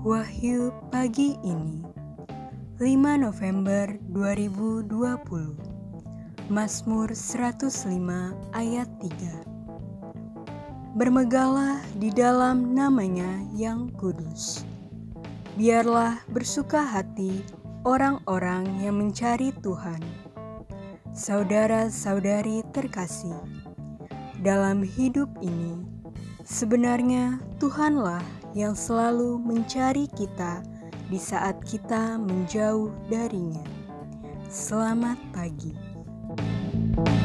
Wahyu pagi ini 5 November 2020 Mazmur 105 ayat 3 Bermegahlah di dalam namanya yang kudus. Biarlah bersuka hati orang-orang yang mencari Tuhan. Saudara-saudari terkasih dalam hidup ini, sebenarnya Tuhanlah yang selalu mencari kita di saat kita menjauh darinya. Selamat pagi. thank you